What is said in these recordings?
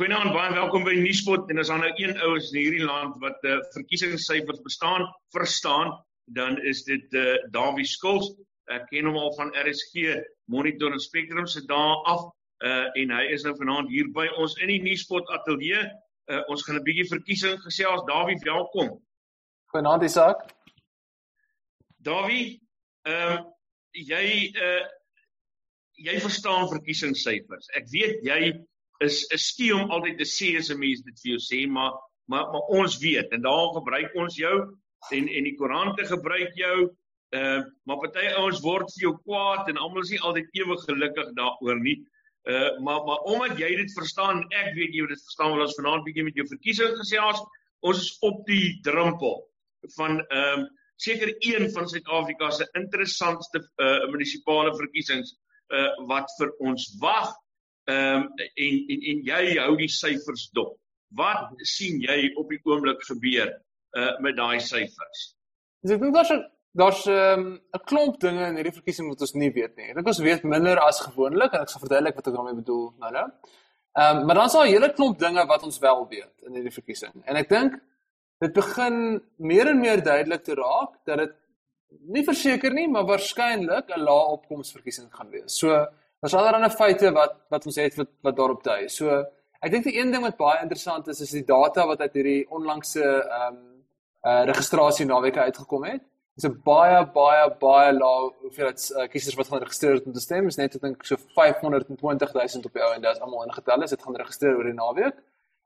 Goeienaand, baie welkom by Nuuspot en as daar nou een ou is in hierdie land wat uh, verkiesingssyfers bestaan, verstaan, dan is dit uh, Dawie Skuls. Ek ken hom al van RSG Monitor en Spectrum se dae af uh, en hy is nou vanaand hier by ons in die Nuuspot ateljee. Uh, ons gaan 'n bietjie verkiesing gesels. Dawie, welkom. Goeienaand Isak. Dawie, ehm uh, jy uh jy verstaan verkiesingssyfers. Ek weet jy is is skie om altyd te sê as 'n mens dit vir jou sê, maar maar maar ons weet en daar gebruik ons jou en en die Koran te gebruik jou. Uh maar party ouens word vir jou kwaad en almal is nie altyd ewig gelukkig daaroor nie. Uh maar maar omdat jy dit verstaan, ek weet jy dit verstaan wil ons vanaand bietjie met jou verkiesing gesels. Ons is op die drempel van ehm uh, seker een van Suid-Afrika se interessantste uh munisipale verkiesings uh wat vir ons wag Ehm um, en en en jy hou die syfers dop. Wat sien jy op die oomblik gebeur uh met daai syfers? Dis ek dink daar's daar's ehm, 'n um, klomp dinge in hierdie verkiesing wat ons nie weet nie. Ek dink ons weet minder as gewoonlik en ek sal verduidelik wat ek daarmee bedoel nou nou. Ehm um, maar dan is daar 'n hele klomp dinge wat ons wel weet in hierdie verkiesing. En ek dink dit begin meer en meer duidelik te raak dat dit nie verseker nie, maar waarskynlik 'n lae opkomsverkiesing gaan wees. So Daar's allerlei feite wat wat ons het wat wat daarop dui. So ek dink die een ding wat baie interessant is is die data wat uit hierdie onlangse ehm um, uh registrasie naweke uitgekom het. Dis 'n baie baie baie lae hoeveelheid uh, kiesers wat gaan registreer het om te stem. Is net ek dink so 520 000 op die ou en dit is almal ingetel is. Dit gaan registreer oor die naweek.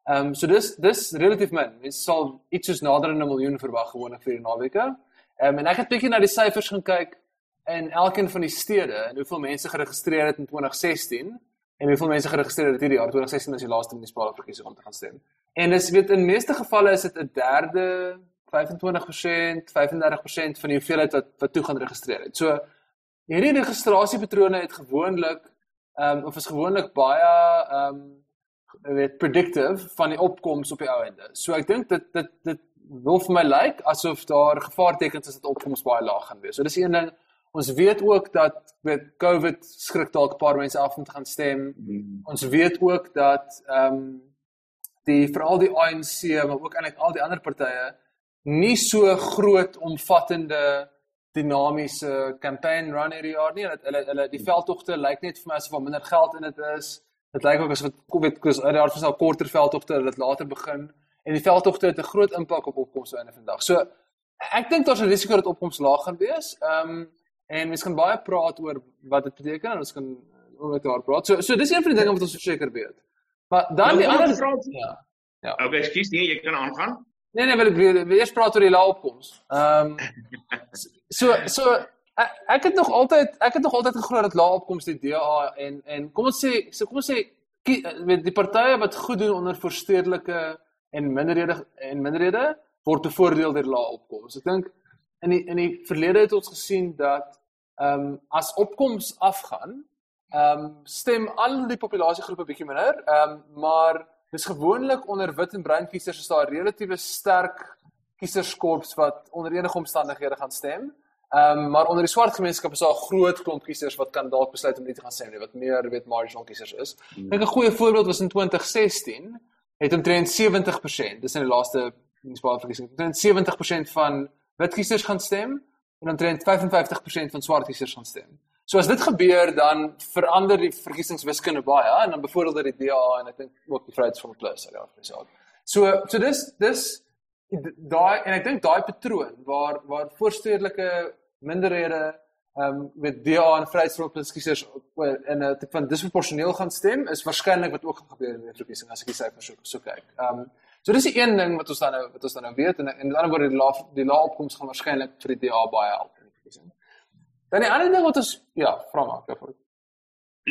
Ehm um, so dis dis relatief min. Dit sal iets soos nader aan 'n miljoen verwag gewoonlik vir die naweke. Ehm um, en ek het bietjie na die syfers gaan kyk in elkeen van die stede en hoeveel mense geregistreer het in 2016 en hoeveel mense geregistreer het hierdie jaar 2016 is die laaste munisipale verkiesing om te gaan stem. En dis weet in meeste gevalle is dit 'n derde 25%, 35% van die hoeveelheid wat wat toe gaan registreer het. So hierdie registrasiepatrone het gewoonlik ehm um, of is gewoonlik baie ehm um, weet predictive van die opkomste op die ou ende. So ek dink dit dit dit wil vir my lyk like, asof daar gevaartekens is dat opkomste baie laag gaan wees. So dis een ding Ons weet ook dat met COVID skrik dalk 'n paar mense af om te gaan stem. Mm. Ons weet ook dat ehm um, die veral die ANC maar ook eintlik al die ander partye nie so groot omvattende dinamiese campaign run hierdie jaar nie. Hulle hulle die veldtogte lyk net vir my asof daar minder geld in dit is. Dit lyk ook asof dit COVID kos uit daar vir 'n korter veldtogte wat later begin en die veldtogte het 'n groot impak op opkomste einde van die dag. So ek dink daar's 'n risiko dat opkomste laag gaan wees. Ehm um, En mens kan baie praat oor wat dit beteken en ons kan oor dit daar praat. So so dis een van die dinge wat ons verseker weet. Maar dan nou, die ander vraag ja. Ja. Okay, ekskuus, nee, jy kan aangaan. Nee nee, wil ek eers praat oor die lae opkoms. Ehm um, so so ek, het nog altyd ek het nog altyd geglo dat lae opkoms die DA en en kom ons sê so kom ons sê met die partye wat goed doen onder verstedelike en minderhede en minderhede word bevoordeel deur lae opkoms. Ek dink in die in die verlede het ons gesien dat ehm um, as opkoms afgaan, ehm um, stem al die populasiegroepe bietjie minder, ehm um, maar dis gewoonlik onder wit en bruin kiesers is daar 'n relatiewe sterk kieserskorps wat onder enige omstandighede gaan stem. Ehm um, maar onder die swart gemeenskap is daar 'n groot klomp kiesers wat kan dalk besluit om nie te gaan stem nie, wat meer weet marginal kiesers is. Hmm. Ek 'n goeie voorbeeld was in 2016 het omtrent 70%, dis in die laaste munisipale verkiesing, omtrent 70% van wit kiesers gaan stem en omtrent 55% van swart kiesers gaan stem. So as dit gebeur dan verander die verkiesingswiskunde baie en dan byvoorbeeld dat die DA en ek dink ook die Vryheidsfront Plus uit daar gesê. So so dis dis daai en ek dink daai patroon waar waar voorstedelike minderhede ehm um, met DA en Vryheidsfront Plus kiesers in 'n tipe van disproporsioneel gaan stem is waarskynlik wat ook gaan gebeur in die verkiesing as ek die syfers so, so kyk. Ehm um, So dis die een ding wat ons dan nou wat ons dan nou weet en en dan word die lae die lae opkomste gaan waarskynlik vir die DA baie help in die verkiesing. Dan die ander ding wat ons ja, vra maar daarvoor.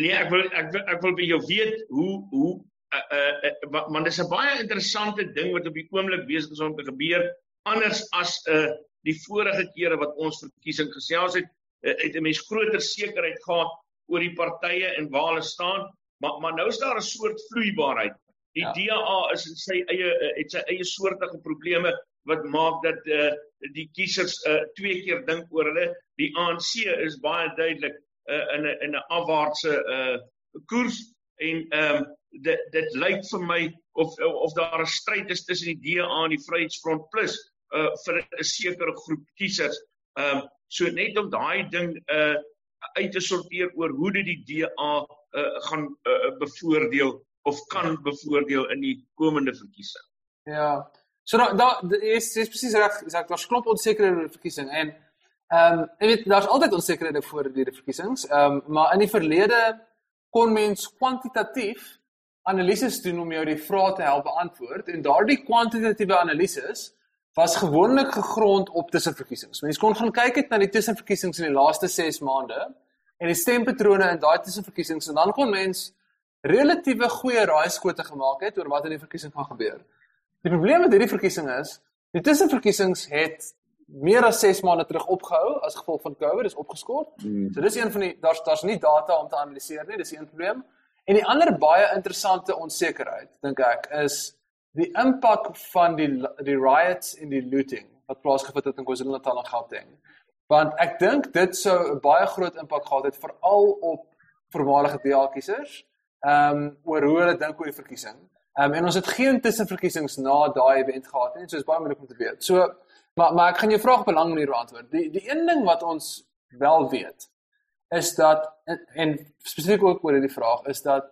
Nee, ek wil ek wil, ek wil by jou weet hoe hoe uh uh, uh man dis 'n baie interessante ding wat op die oomblik besig is om te gebeur anders as uh die vorige kere wat ons verkiesing gesels het, uh, het 'n mens groter sekerheid gehad oor die partye en waar hulle staan, maar maar nou is daar 'n soort vloeibaarheid. Die ja. DA is in sy eie uh, het sy eie soortige probleme wat maak dat uh, die kiesers uh, twee keer dink oor hulle. Die ANC is baie duidelik uh, in 'n in 'n afwaartse uh, koers en ehm um, dit dit lyk vir my of of daar 'n stryd is tussen die DA en die Vryheidsfront Plus uh vir 'n sekere groep kiesers. Ehm uh, so net om daai ding uh uit te sorteer oor hoe dit die DA uh gaan uh, bevoordeel of kan bevoordeel in die komende verkiesing. Ja. So daar daar is is presies reg, is ek daar's klop onsekerhede oor die verkiesing en ehm um, jy weet daar's altyd onsekerhede voor die verkiesings. Ehm um, maar in die verlede kon mens kwantitatief analises doen om jou die vrae te help beantwoord en daardie kwantitatiewe analises was gewoonlik gegrond op tussenverkiesings. Mense kon gaan kyk het na die tussenverkiesings in die laaste 6 maande en die stempatrone in daai tussenverkiesings en dan kon mens relatiewe goeie raaiskote gemaak het oor wat in die verkiesing gaan gebeur. Die probleem met hierdie verkiesing is, die tussenverkiesings het meer as 6 maande terug opgehou as gevolg van COVID, dis opgeskort. Mm. So dis een van die daar's daar's nie data om te analiseer nie, dis een probleem. En die ander baie interessante onsekerheid, dink ek, is die impak van die die riots en die looting wat plaasgevind het in KwaZulu-Natal en Gauteng. Want ek dink dit sou 'n baie groot impak gehad het veral op voormalige DA-kiesers ehm um, oor hoe hulle dink oor die verkiesing. Ehm um, en ons het geen tussenverkiesings na daai event gehad nie, so is baie moeilik om te weet. So maar maar ek gaan jou vraag op 'n lang manier beantwoord. Die die een ding wat ons wel weet is dat en, en spesifiek ook oor hierdie vraag is dat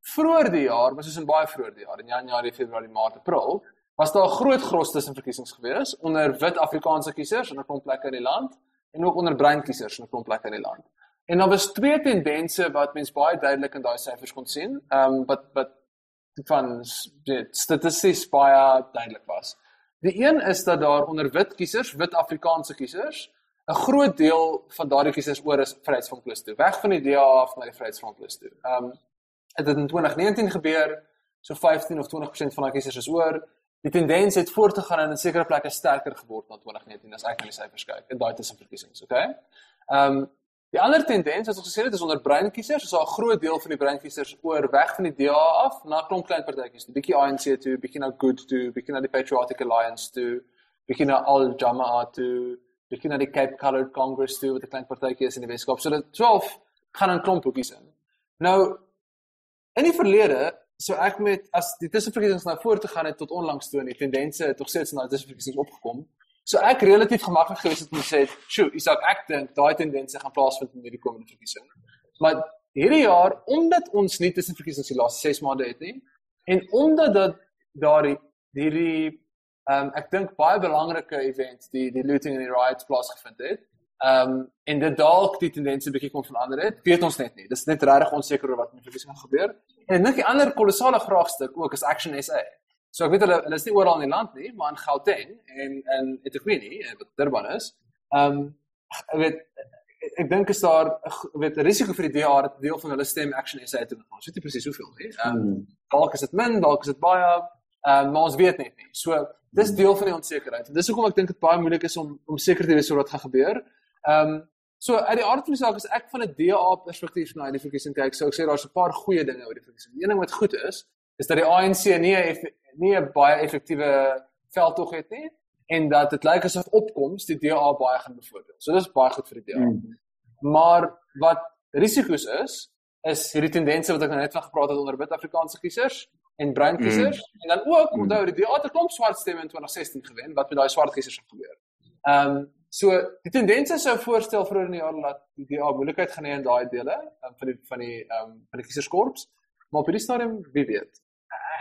vroeër die jaar, was soos in baie vroeër die jaar, in Januarie, Februarie, Maart, April, was daar 'n groot gros tussenverkiesings gewees onder wit Afrikaanse kiesers in 'n klomp plekke in die land en ook onder bruin kiesers in 'n klomp plekke in die land. En daar was twee tendense wat mens baie duidelik in daai syfers kon sien. Ehm um, wat wat van dit statisties baie duidelik was. Die een is dat daar onder wit kiesers, wit Afrikaanse kiesers, 'n groot deel van daardie kiesers oor is Vryheidsfront Plus toe, weg van die DA af na die Vryheidsfront Plus toe. Ehm um, het dit in 2019 gebeur, so 15 of 20% van daai kiesers is oor. Die tendens het voortgegaan en in sekere plekke sterker geword na 2019 as ek na die syfers kyk in daai tussenverkiesings, okay? Ehm um, Die ander tendens wat ons gesien het is onder bruin kiesers, is daar 'n groot deel van die bruin kiesers oor weg van die DA af na klomp klein partytjies, 'n bietjie ANC toe, bietjie na Good toe, bietjie na die Patriotic Alliance toe, bietjie na Al Jamaa toe, bietjie na die Cape Coloured Congress toe wat 'n klein partytjie is in die Weskaap. So dit 12 gaan in klomp hoekies in. Nou in die verlede So ek met as die tussenverkiesings nou voort te gaan het tot onlangs toe en die tendense het tog steeds na tussenverkiesings opgekom. So ek relatief gemaklik gewees het om te sê, "Sjoe, Isak, ek dink daai tendense gaan plaasvind in hierdie komende verkiesing." Maar hierdie jaar, omdat ons nie tussen verkiesings die laaste 6 maande het nie en omdat dat daardie hierdie ehm um, ek dink baie belangrike event, die die looting en die riots plaasgevind het, ehm um, en dit dalk die tendense bietjie kon verander het, weet ons net nie. Dis net regtig onseker oor wat met die verkiesing gaan gebeur. En net 'n ander kolossale vraagstuk ook is Action SA. So ek weet hulle hulle is nie oral in die land nie, maar in Gauteng en in Etiquette, wat Durban is. Ehm um, ek weet ek dink is daar weet 'n risiko vir die DA dat deel van hulle stem Action SA te gaan. So dit presies hoeveel nie. Ehm um, dalk is dit min, dalk is dit baie. Ehm um, maar ons weet net nie. So dis deel van die onsekerheid. Dis hoekom ek dink dit baie moeilik is om om seker te wees oor wat gaan gebeur. Ehm um, so uit die aard van die saak is ek van 'n DA perspektief na die verkiesing kyk, so ek sê daar's 'n paar goeie dinge oor die verkiesing. Een ding wat goed is, is dat die ANC nie 'n nie 'n baie effektiewe veldtog het nie en dat dit lyk asof opkoms die DA baie gaan bevoordeel. So dis baie goed vir die DA. Mm. Maar wat risiko's is is hierdie tendense wat ek nou net van gepraat het onder wit Afrikaanse kiesers en bruin kiesers mm. en dan ook mm. onthou die DA het 'n klomp swart stemme in 2016 gewen wat met daai swart kiesers gebeur. Ehm um, so die tendense sou voorstel vir in die jaar dat die DA moeilikheid gaan hê in daai dele um, van die van die ehm um, van die kieserskorps. Maar op hierdie stadium wie weet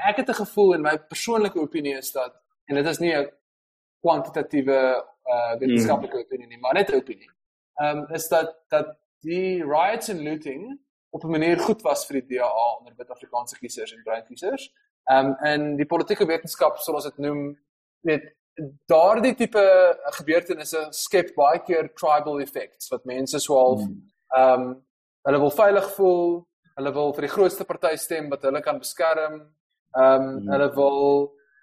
ek het 'n gevoel en my persoonlike opinie is dat en dit is nie 'n kwantitatiewe uh wetenskaplike mm. opinie nie, maar net 'n opinie. Ehm um, is dat dat die riots and looting op 'n manier goed was vir die DA onder wit Afrikaanse kiesers en bruin kiesers. Ehm um, en die politieke wetenskap soos dit noem, weet daardie tipe gebeurtenisse skep baie keer tribal effects wat mense swaalf mm. ehm um, hulle wil veilig voel, hulle wil vir die grootste party stem wat hulle kan beskerm. Ehm um, mm. hulle wil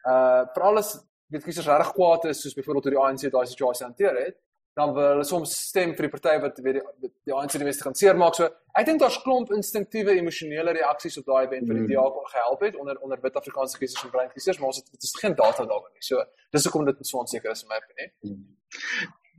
uh vir alles weet kiesers reg kwaad is soos byvoorbeeld hoe die ANC daai situasie hanteer het, dan wil hulle soms stem vir die party wat weet die, die ANC die meeste gaan seermaak. So ek dink daar's klomp instinktiewe emosionele reaksies op daai event wat die DA kon gehelp het onder onder wit Afrikaanse kiesers en bruin kiesers, maar ons het dit is geen data daaroor nie. So dis hoekom dit so onseker is in my opinie. Mm.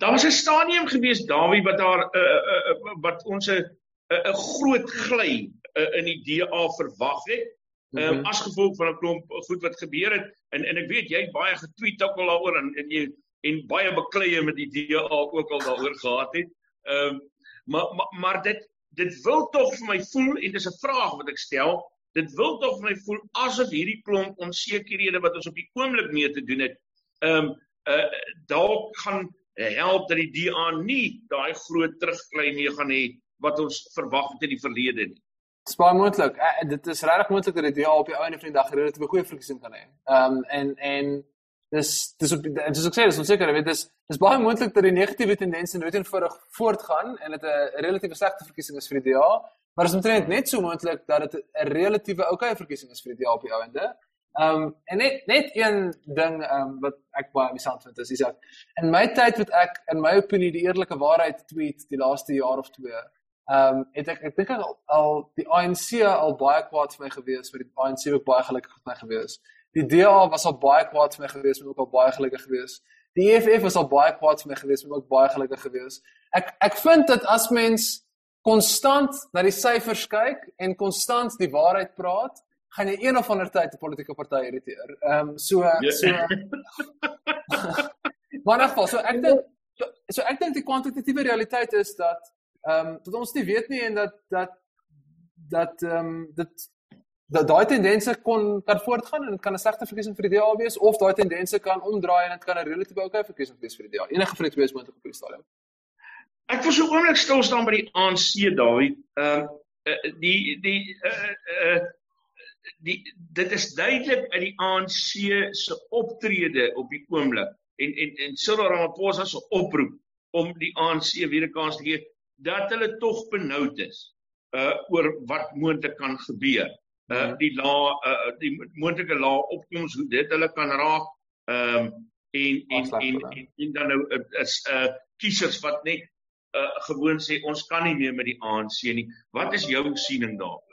Daar was 'n stadium gewees Dawie wat daar uh, uh, uh, wat ons 'n 'n groot gly uh, in die DA verwag het ehm um, as gevolg van 'n klomp goed wat gebeur het en en ek weet jy het baie getweet ook al daaroor en en jy en baie bekleie met die DA ook al daaroor gehad het. Ehm um, maar, maar maar dit dit wil tog vir my voel en dis 'n vraag wat ek stel. Dit wil tog vir my voel asof hierdie klomp onsekerhede wat ons op die oomblik mee te doen het, ehm um, uh dalk gaan help dat die DA nie daai groot terugklei mee gaan hê wat ons verwag het in die verlede nie. Dis baie moontlik. Uh, dit is regtig moontlik dat die DA op die einde van die dag 'n relatiewe goeie verkiesing kan hê. Ehm um, en en dis dis op dis ek sê dis onseker, weet dis dis baie moontlik dat die negatiewe tendense nooit eenvoudig voortgaan en dit 'n relatiewe slegte verkiesing is vir die DA, maar is omtrent net so moontlik dat dit 'n relatiewe oukei verkiesing is vir die DA op die einde. Ehm um, en net net een ding ehm um, wat ek baie interessant vind is is dat in my tyd wat ek in my opinie die eerlike waarheid tweet die laaste jaar of twee Ehm um, het ek ek dink al, al die ANC al baie kwaad vir my gewees, maar die ANC ook baie gelukkig met my gewees. Die DA was al baie kwaad vir my gewees, maar ook al baie gelukkig gewees. Die EFF was al baie kwaad vir my gewees, maar ook baie gelukkig gewees. Ek ek vind dat as mens konstant na die syfers kyk en konstant die waarheid praat, gaan jy een of ander tyd 'n politieke party irriteer. Ehm um, so. Ja. so Maar in geval, so ek dink so, so ek dink die kwantitatiewe realiteit is dat ehm um, dat ons nie weet nie en dat dat dat ehm um, dit dat daai tendense kon kan voortgaan en dit kan 'n slegte verkiesing vir die DA wees of daai tendense kan omdraai en dit kan 'n relatiewe oukei verkiesing wees vir die DA. Enige van die twee is moontlik op die stadium. Ek wil so oomblik stil staan by die ANC Dawie. Ehm um, uh, die die uh, uh, die dit is duidelik uit die ANC se optrede op die oomblik en en en Cyril Ramaphosa se oproep om die ANC weer 'n kans te gee dat hulle tog benoud is uh oor wat moontlik kan gebeur. Uh ja. die la uh die moontlike la opkoms hoe dit hulle kan raak. Ehm um, en en en, en en dan nou uh, is uh kiesers wat net uh gewoon sê ons kan nie meer met die ANC nie. Wat is jou siening daarop?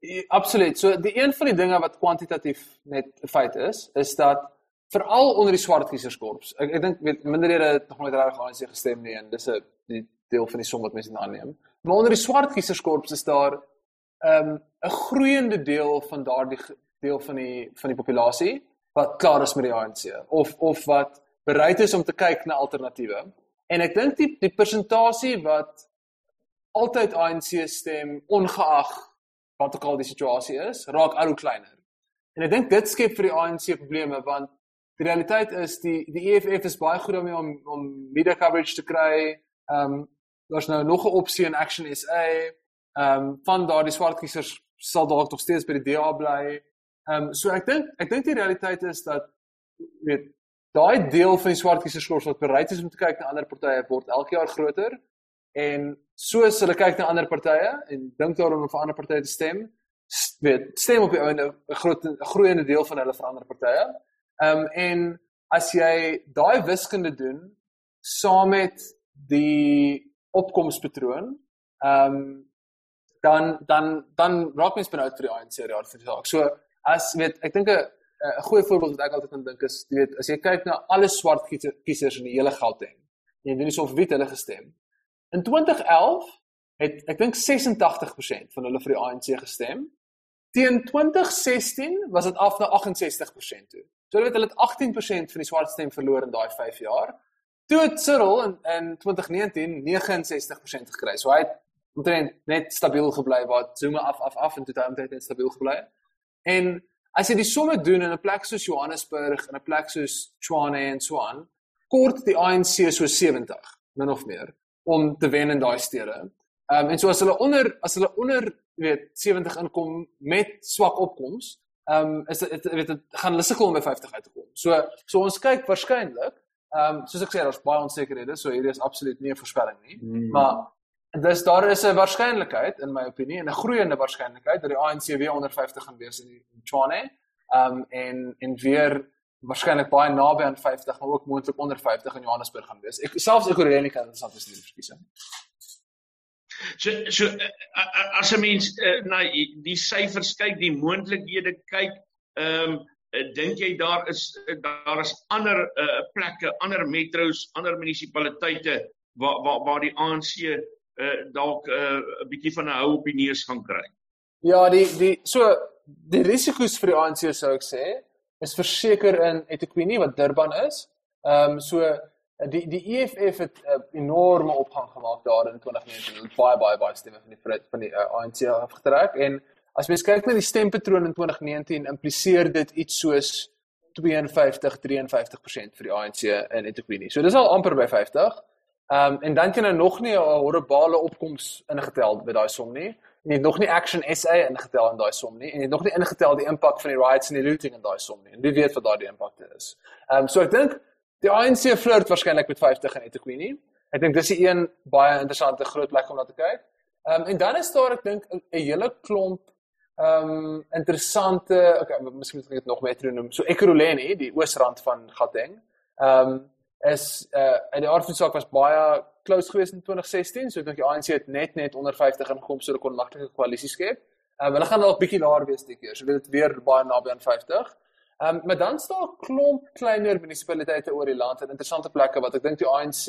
Ja, absoluut. So die een van die dinge wat kwantitatief net 'n feit is, is dat veral onder die swart kieserskorps. Ek ek dink met minderhede het nog nooit reg ANC gestem nie en dis 'n deel van die som wat mense aanneem. Maar onder die swart kieserskorps is daar 'n um, groeiende deel van daardie deel van die van die populasie wat klaar is met die ANC of of wat bereid is om te kyk na alternatiewe. En ek dink die die persentasie wat altyd ANC stem ongeag wat ook al die situasie is, raak al hoe kleiner. En ek dink dit skep vir die ANC probleme want die realiteit is die die EFF is baie goed om, om media coverage te kry. Ehm um, daar's nou nog 'n opsie in Action SA. Ehm um, van daardie swart kiesers sal dalk nog steeds by die DA bly. Ehm um, so ek dink ek dink die realiteit is dat weet daai deel van die swart kiesers wat bereid is om te kyk na ander partye word elke jaar groter en soos hulle kyk na ander partye en dink daaroor om vir ander partye te stem weet stem op die ouene 'n groot groeiende deel van hulle vir ander partye. Ehm um, en as jy daai wiskunde doen saam met die opkomspatroon, ehm um, dan dan dan raak mens benoud vir die ANC daar vir die saak. So as weet, ek dink 'n 'n goeie voorbeeld wat ek altyd aan dink is, jy weet, as jy kyk na alle swart kiesers in die hele Gauteng, jy weet nie so of wie hulle gestem. In 2011 het ek dink 86% van hulle vir die ANC gestem. Teen 2016 was dit af na 68% toe. So jy weet hulle het 18% van die swart stem verloor in daai 5 jaar. Toe het Cyril in in 2019 69% gekry. So hy het omtrent net stabiel gebly waar Zuma af af af en toe dan net stabiel gebly. En as jy die somme doen in 'n plek soos Johannesburg en 'n plek soos Tshwane en Swan, kort die ANC so 70 min of meer om te wen in daai stede. Ehm um, en so as hulle onder as hulle onder weet 70 inkom met swak opkomste, ehm um, is dit weet dit gaan hulle sukkel om by 50 uit te kom. So so ons kyk waarskynlik Ehm um, soos ek sê daar's baie onsekerhede, so hierdie is absoluut nie 'n voorspelling nie. Mm. Maar dis daar is 'n waarskynlikheid in my opinie en 'n groeiende waarskynlikheid dat die ANC weer onder 50 gaan wees in die Tshwane. Ehm um, en en weer waarskynlik baie naby aan 50, maar ook moontlik onder 50 in Johannesburg gaan wees. Ek selfs ek hoor nie kan interessant is hierdie verkiesing. So so as 'n mens uh, na die syfers kyk, die moontlikhede kyk, ehm um, dink jy daar is uh, daar is ander uh, plekke, ander metro's, ander munisipaliteite waar waar waar die ANC uh, dalk 'n uh, bietjie van 'n hou op die neus gaan kry? Ja, die die so die risiko's vir die ANC sou ek sê is verseker in eThekwini wat Durban is. Ehm um, so die die EFF het 'n uh, enorme opgang gemaak daar in 2019. Hulle het baie baie baie stemme van die van die uh, ANC afgetrek en as mens kyk na die stempatroon in 2019 impliseer dit iets soos 52 53% vir die ANC in eThekwini. So dis al amper by 50. Ehm um, en dan kan nou nog nie 'n horribale opkoms ingetel by daai som nie. En jy het nog nie Action SA ingetel in daai som nie en jy het nog nie ingetel die impak van die riots en die looting in daai som nie. En wie weet wat daai impak is. Ehm um, so ek dink Die ANC flirt waarskynlik met 50 in eThekwini. Ek dink dis 'n een baie interessante groot plek om na te kyk. Ehm um, en dan is daar ek dink 'n hele klomp ehm um, interessante okay, miskien moet ek dit nog meer noem. So Ekurhuleni, die oosrand van Gauteng. Ehm um, is uh in die aardversaak was baie close geweest in 2016, so ek dink die ANC het net net onder 50 ingekom so 'n kon maklike koalisie skep. Ehm um, hulle gaan dalk bietjie laer wees die keer. So dit weer baie naby aan 50. Ehm um, maar dan staan 'n klomp kleiner munisipaliteite oor die land en interessante plekke wat ek dink die ANC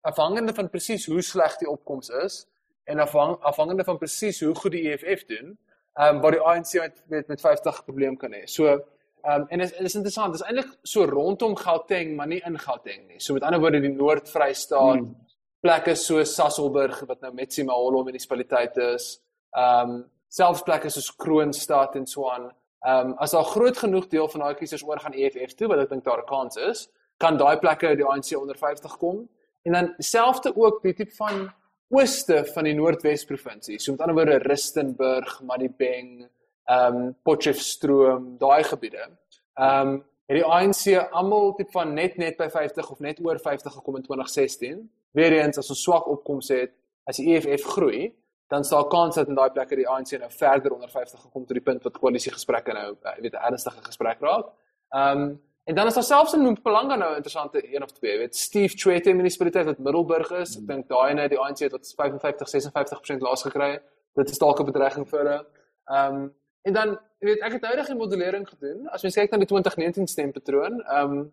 afhangende van presies hoe sleg die opkomste is en afhang, afhangende van presies hoe goed die EFF doen, ehm um, waar die ANC met met, met 50 probleem kan hê. So ehm um, en is is interessant, dis eintlik so rondom Gauteng, maar nie in Gauteng nie. So met ander woorde die Noord-Vrystaat hmm. plekke so Sasolburg wat nou Metsimaholo munisipaliteit is, ehm um, selfs plekke soos Kroonstad en so aan Ehm um, as daar groot genoeg deel van daai kiesers oor gaan EFF toe wat ek dink daar 'n kans is, kan daai plekke die ANC onder 50 kom. En dan dieselfde ook die tipe van ooste van die Noordwes provinsie. So met ander woorde Rustenburg, Madibeng, ehm um, Potchefstroom, daai gebiede. Ehm um, het die ANC almal tipe van net net by 50 of net oor 50 gekom in 2016. Weereens as ons swak opkomste het, as die EFF groei, dan staan kans dat in daai plekke die ANC nou verder onder 50 gekom tot die punt wat koalisiegesprekke nou jy eh, weet 'n ernstige gesprek raak. Ehm um, en dan is daar selfs in Mpumalanga nou 'n interessante een of twee, weet Steve Chwete munisipaliteit wat Middelburg is. Ek dink daai net die ANC het wat 55 56% laas gekry. Dit is dalk 'n bedreiging vir hulle. Ehm um, en dan weet ek het 'n modellering gedoen. As jy kyk na die 2019 stempatroon, ehm um,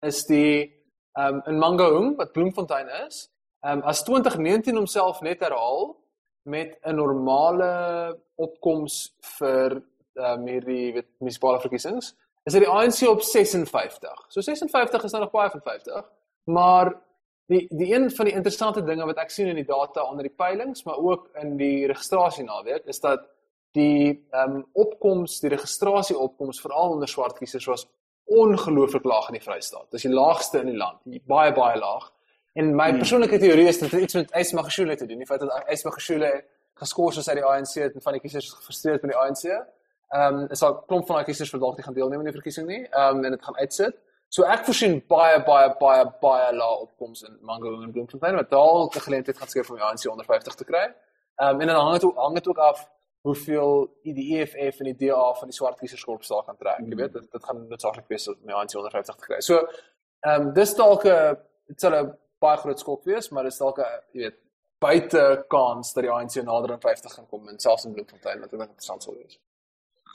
is die ehm um, in Mangaung wat Bloemfontein is, ehm um, as 2019 homself net herhaal met 'n normale opkoms vir ehm um, hierdie weet munisipale verkiesings is dit die ANC op 56. So 56 is nou nog baie van 50, maar die die een van die interessante dinge wat ek sien in die data onder die peilings, maar ook in die registrasie naweek is dat die ehm um, opkoms, die registrasie opkoms veral onder swart kiesers was ongelooflik laag in die Vrystaat. Dis die laagste in die land, baie baie laag. En my hmm. persoonlike teorie is dat dit iets met Ysma Geshule te doen. Die feit dat Ysma Geshule geskort is uit die ANC en van die kiesers gefrustreerd met die ANC. Ehm um, is al klomp van daai kiesers wat dalk nie gaan deelneem aan die verkiesing nie. Ehm um, en dit gaan uitsit. So ek voorsien baie baie baie baie lae opkomste in Mango en Bloemfontein wat dalk 'n geleentheid gaan skep om die ANC onder 50 te kry. Ehm um, en dan hang dit ook hang dit ook af hoeveel die EFF en die DA van die swart kieserskorp sal gaan trek. Jy weet dit dit gaan noodsaaklik wees om die ANC onder 50 te kry. So ehm um, dis dalk 'n dit sal 'n baie groot skok wees, maar dis dalk 'n jy weet buite kans dat die ANC nader aan 50 gaan kom en selfs in Bloemfontein wat dink interessant sal wees.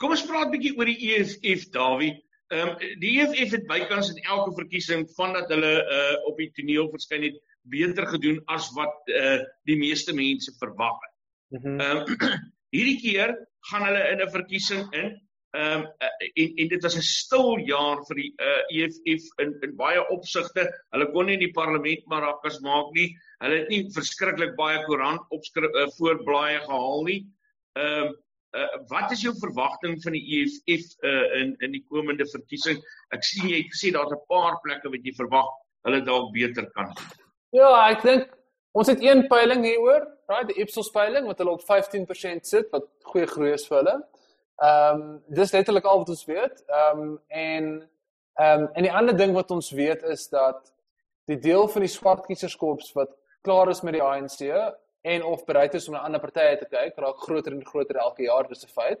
Kom ons praat 'n bietjie oor die EFF Dawie. Ehm um, die EFF het bykans in elke verkiesing vandat hulle uh op die toneel verskyn het beter gedoen as wat uh die meeste mense verwag het. Mhm. Ehm mm um, hierdie keer gaan hulle in 'n verkiesing in Ehm um, en en dit was 'n stil jaar vir die uh, EFF in in baie opsigte. Hulle kon nie in die parlement marakas maak nie. Hulle het nie verskriklik baie koerant opskrif uh, voorblaaie gehaal nie. Ehm um, uh, wat is jou verwagting van die EFF uh, in in die komende verkiesing? Ek sien jy sê daar's 'n paar plekke wat jy verwag hulle dalk beter kan doen. Ja, ek dink ons het een peiling hieroor, right, die Ipsos peiling wat hulle op 15% sit wat goeie groei is vir hulle. Ehm um, dis letterlik al wat ons weet. Ehm um, en ehm um, en die ander ding wat ons weet is dat die deel van die swart kieserskorps wat klaar is met die ANC en of bereid is om na ander partye te kyk, raak groter en groter elke jaar, dis 'n feit.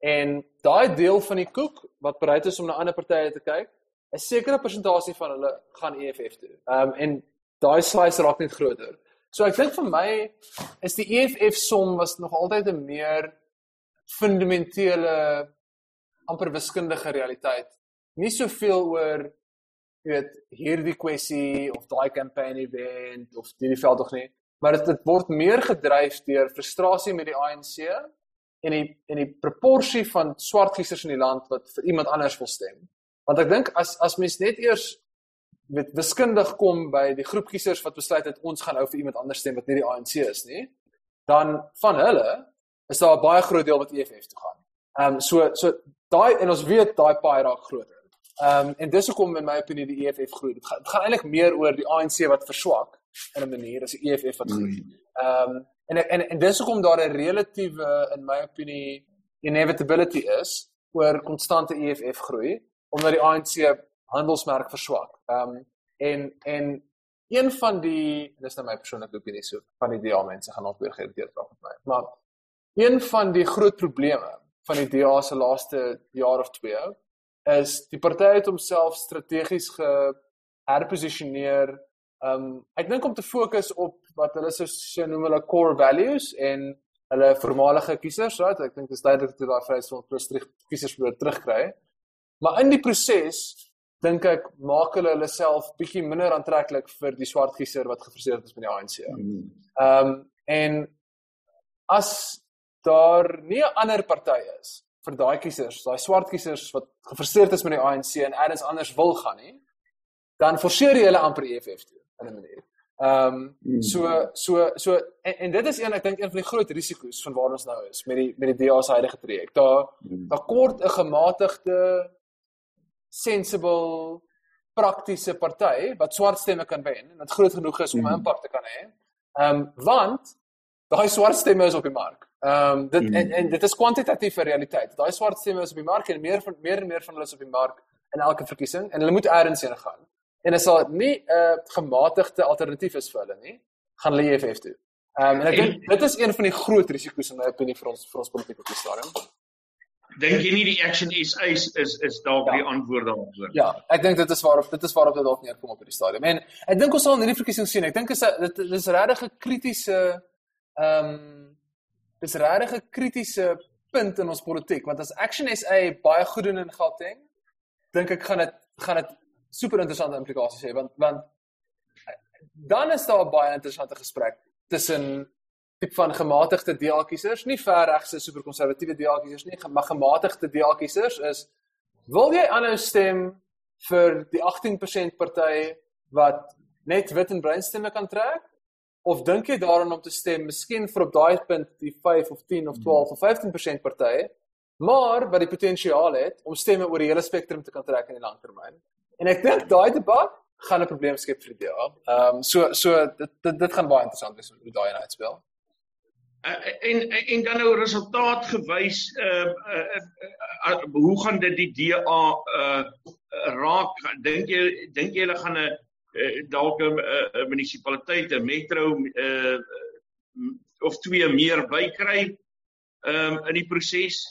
En daai deel van die koek wat bereid is om na ander partye te kyk, 'n sekere persentasie van hulle gaan EFF toe. Ehm um, en daai slice raak net groter. So ek dink vir my is die EFF som was nog altyd 'n meer fundamentele amper wiskundige realiteit. Nie soveel oor jy weet hierdie kwessie of daai campaign event of hierdie veld tog nie, maar dit word meer gedryf deur frustrasie met die ANC en die en die proporsie van swart kiesers in die land wat vir iemand anders wil stem. Want ek dink as as mens net eers met wiskundig kom by die groep kiesers wat besluit het ons gaan nou vir iemand anders stem wat nie die ANC is nie, dan van hulle is daar 'n baie groot deel wat EFF toe gaan. Ehm um, so so daai en ons weet daai paai raak groter. Ehm um, en dis hoekom in my opinie die EFF groei. Dit gaan dit gaan eintlik meer oor die ANC wat verswak in 'n manier as die EFF wat groei. Mm. Ehm um, en, en en dis hoekom daar 'n relatiewe in my opinie inevitability is oor konstante EFF groei omdat die ANC handelsmerk verswak. Ehm um, en en een van die dis nou my persoonlike opinie so van die DA mense gaan ook weer geïrriteerd raak met my. Maar een van die groot probleme van die DA se laaste jaar of 2 is die party het homself strategies geherposisioneer. Um ek dink om te fokus op wat hulle so, so noem hulle core values en hulle voormalige kiesers, right? Ek dink dit is duidelik dat daai Vryheidsfront plus terug kiesers probeer terugkry. Maar in die proses dink ek maak hulle hulle self bietjie minder aantreklik vir die swart kiezer wat gefrustreerd is met die ANC. Mm. Um en as daar nie 'n ander party is vir daai kiesers, daai swart kiesers wat gefrustreerd is met die ANC en elders anders wil gaan nie, dan forceer jy hulle amper EFF toe in 'n manier. Ehm um, so so so en, en dit is een ek dink een van die groot risiko's van waar ons nou is met die met die DA se huidige traject. Daar daar kort 'n gematigde sensible praktiese party wat swart stemme kan wen en wat groot genoeg is om 'n mm. impak te kan hê. Ehm um, want daai swart stemme is op die mark. Ehm um, dit en, en dit is kwantitatief 'n realiteit. Daai swart stemme is op die mark en meer van meer en meer van hulle is op die mark in elke verkiesing en hulle moet eers heen gaan. En as dit nie 'n uh, gematigde alternatief is vir hulle nie, gaan hulle EFF toe. Ehm um, en ek dink dit is een van die groot risiko's in my opinie vir ons vir ons politiek op die stadium. Dink jy nie die action is is is is dalk ja. die antwoord daarop? Ja, ek dink dit is waarop dit is waarop dit dalk neerkom op die stadium. En ek dink ons sal in hierdie verkiesing sien. Ek dink is dit is regtig 'n kritiese ehm um, dis regtig 'n kritiese punt in ons politiek want as Action SA baie goed doen in Gauteng, dink ek gaan dit gaan dit super interessante implikasies hê want want dan is daar 'n baie interessante gesprek tussen tipe van gematigde DA-kiesers, nie verregse superkonservatiewe DA-kiesers nie, maar gematigde DA-kiesers is wil jy aanhou stem vir die 18% party wat net wit en bruin stemme kan trek? Of dink jy daaraan om te stem miskien vir op daai punt die 5 of 10 of 12 of 15% partye maar wat die potensiaal het om stemme oor die hele spektrum te kan trek in die langtermyn en ek dink daai debat gaan 'n probleem skep vir die DA. Ehm um, so so dit, dit dit gaan baie interessant wees hoe daai uitspeel. Uh, en en dan nou resultaat gewys uh, uh, uh, uh hoe gaan dit die DA uh raak dink jy dink jy hulle gaan 'n uh, dalk 'n uh, munisipaliteit, 'n metro uh, of twee meer bykry um, in die proses?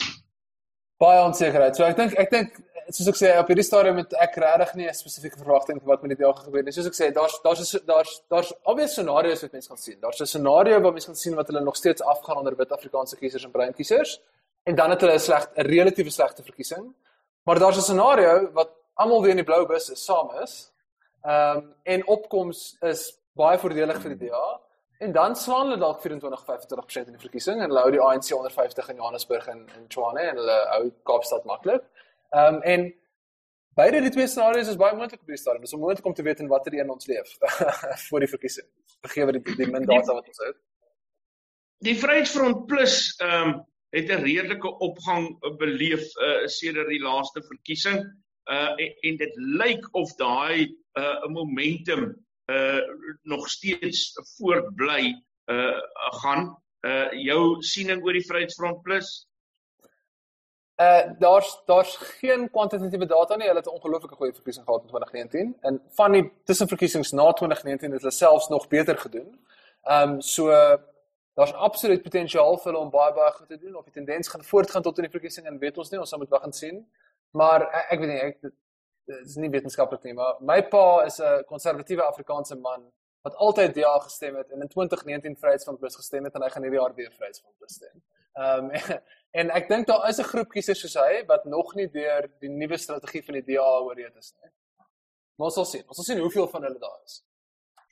Baie onsekerheid. So ek dink ek dink soos ek sê op hierdie stadium met ek regtig nie 'n spesifieke verwagting wat met die dag gebeur nie. Soos ek sê, daar's daar's daar's daar's obvious scenario's wat mense gaan sien. Daar's 'n scenario waar mense gaan sien wat hulle nog steeds afgaan onder wit Afrikaanse kiesers en bruin kiesers en dan het hulle 'n sleg 'n relatiewe slegte verkiesing. Maar daar's 'n scenario wat almal weer in die blou bus is saam is Ehm um, en opkoms is baie voordelig vir die DA en dan slaan hulle dalk 24-25% in die verkiesing en hulle hou die ANC onder 50 in Johannesburg en in Tshwane en hulle hou Kaapstad maklik. Ehm um, en beide die twee scenario's is baie moontlik op die stadium. Dis onmoontlik om te weet in watter een ons leef voor die verkiesing. Vergewe die die min data wat ons het. Die Vryheidsfront Plus ehm um, het 'n redelike opgang beleef uh, sedert die laaste verkiesing uh en, en dit lyk of daai uh momentum uh nog steeds voortbly uh gaan uh jou siening oor die Vryheidsfront Plus Uh daar's daar's geen kwantitatiewe data nie. Hulle het 'n ongelooflike goeie verkiesing gehad in 2019 en van die tussenverkiesings na 2019 het hulle selfs nog beter gedoen. Um, so daar's absoluut potensiaal vir hulle om baie baie goed te doen. Of die tendens gaan voortgaan tot in die verkiesing en weet ons nie, ons sal moet wag en sien. Maar ek, ek weet nie, ek dit is nie wetenskaplik nie, maar my pa is 'n konservatiewe Afrikaanse man wat altyd DA gestem het en in 2019 Vryheidsfront Plus gestem het en hy gaan hierdie jaar weer Vryheidsfront stem. Ehm um, en ek dink daar is 'n groep kiesers soos hy wat nog nie deur die nuwe strategie van die DA oorreed is nie. Maar ons sal sien. Ons sal sien hoeveel van hulle daar is.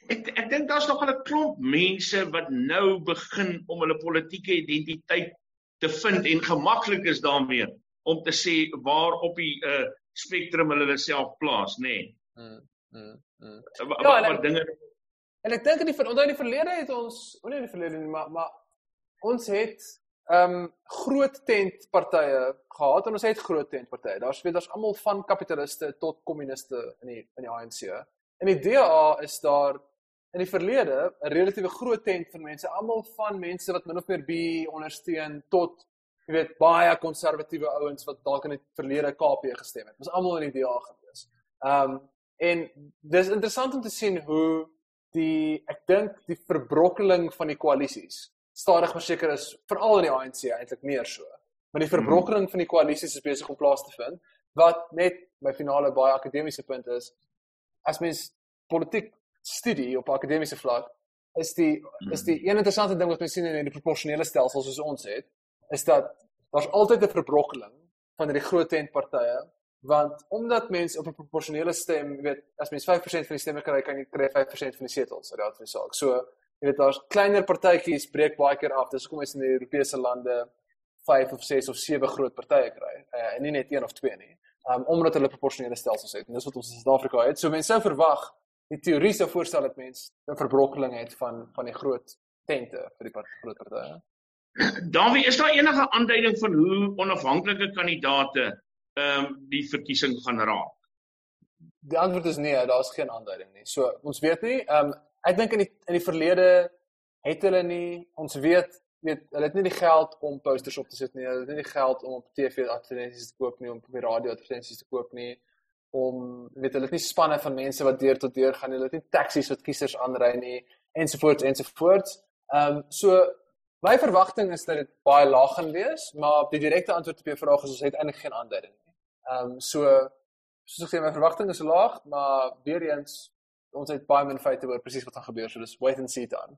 Ek ek dink daar's nog 'n klomp mense wat nou begin om hulle politieke identiteit te vind en gemaklik is daarmee om te sê waar op die uh spektrum hulle self plaas, nê. Nee. Mm, mm, mm. Wat ja, wat dinge En ek dink in die onthou in die verlede het ons, o nee, in die verlede nie, maar maar ons het ehm um, groot tentpartye gehad en ons het groot tentpartye. Daar's weet daar's almal van kapitaliste tot kommuniste in die in die ANC. In die DA is daar in die verlede 'n relatiewe groot tent vir mense, almal van mense wat min of meer bi ondersteun tot jy weet baie konservatiewe ouens wat dalk in die verlede KP gestem het. Ons almal in die DA gewees. Ehm um, en dis interessant om te sien hoe die ek dink die verbrokkeling van die koalisies stadig maar seker is veral in die ANC eintlik meer so. Maar die verbrokkeling van die koalisies is besig om plaas te vind wat net my finale baie akademiese punt is as mens politiek studie op akademiese vlak is die is die een interessante ding wat mens sien in die proporsionele stelsel soos ons het is dat daar's altyd 'n verbrokkeling van die groot tentpartye want omdat mense op 'n proporsionele stem, jy weet, as mens 5% van die stemme kry, kan jy kry 5% van die setels uit daardie saak. So, jy weet daar's kleiner partytjies breek baie keer af. Dis hoekom ons in die Europese lande 5 of 6 of 7 groot partye kry uh, en nie net een of twee nie. Um omdat hulle proporsionele stelsels het. En dis wat ons in Suid-Afrika het. So mense sou verwag die teorie sou voorstel dat mense 'n verbrokkeling het van van die groot tente vir die part, groot partye. Dan wie is daar enige aanduiding van hoe onafhanklike kandidaate ehm um, die verkiesing gaan raak? Die antwoord is nee, daar's geen aanduiding nie. So ons weet nie. Ehm um, ek dink in die in die verlede het hulle nie ons weet weet hulle het nie die geld om posters op te sit nie. Hulle het nie die geld om op TV advertensies te koop nie, om op die radio advertensies te koop nie om weet hulle het nie spanne van mense wat deur tot deur gaan nie. Hulle het nie taksies wat kiesers aanry nie ensovoorts ensovoorts. Ehm um, so my verwagting is dat dit baie laag gaan wees, maar die direkte antwoord op jou vraag is ons het eintlik geen aanduiding nie. Ehm um, so soos ek sê my verwagting is laag, maar weer eens ons het baie min feite oor presies wat gaan gebeur, so dis wait and see dan.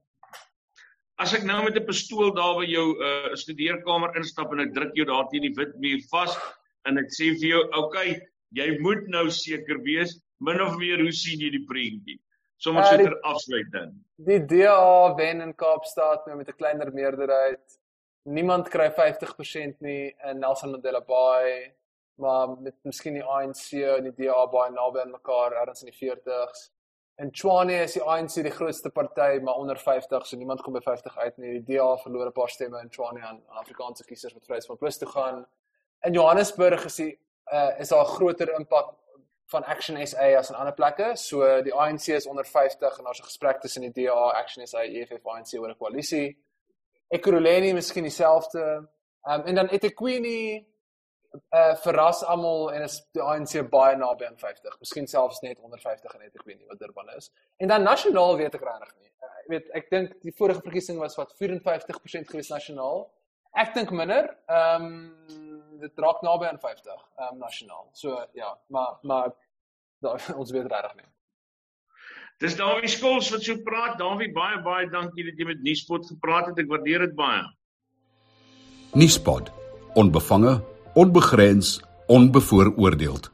As ek nou met 'n pistool daar by jou uh studeerkamer instap en ek druk jou daar teen die wit muur vas en ek sê vir jou, "Oké, okay, jy moet nou seker wees min of meer hoe sien jy die prentjie?" Sommige uh, so ter afsluiting. Die DA wen in Kaapstad nou met 'n kleiner meerderheid. Niemand kry 50% nie in Nelson Mandela Bay maar met miskien die ANC en die DA baie naby aan mekaar ergens in die 40s. En Tshwane is die ANC die grootste party, maar onder 50, so niemand kom by 50 uit nie. Die DA verloor 'n paar stemme in Tshwane aan Afrikaanse kiesers wat vryheid van plus toe gaan. In Johannesburg is die uh, is daar 'n groter impak van Action SA as in ander plekke. So die ANC is onder 50 en daar's 'n gesprek tussen die DA, Action SA, EFF, ANC oor 'n koalisie. Ekurhuleni miskien dieselfde. Um, en dan eThekwini uh verras almal en is die ANC baie naby aan 50, miskien selfs net onder 50 en net ek weet nie wat Durban is. En dan nasionaal weet ek regtig nie. Uh, ek weet ek dink die vorige verkiesing was wat 54% gewees nasionaal. Ek dink minder. Ehm um, dit raak naby aan 50 ehm um, nasionaal. So ja, maar maar da, ons weet regtig nie. Dis Dawie Skols wat so praat. Dawie, baie baie dankie dat jy met Nuuspot gepraat het. Ek waardeer dit baie. Nuuspot. Onbevange onbegrens, onbevooroordeeld.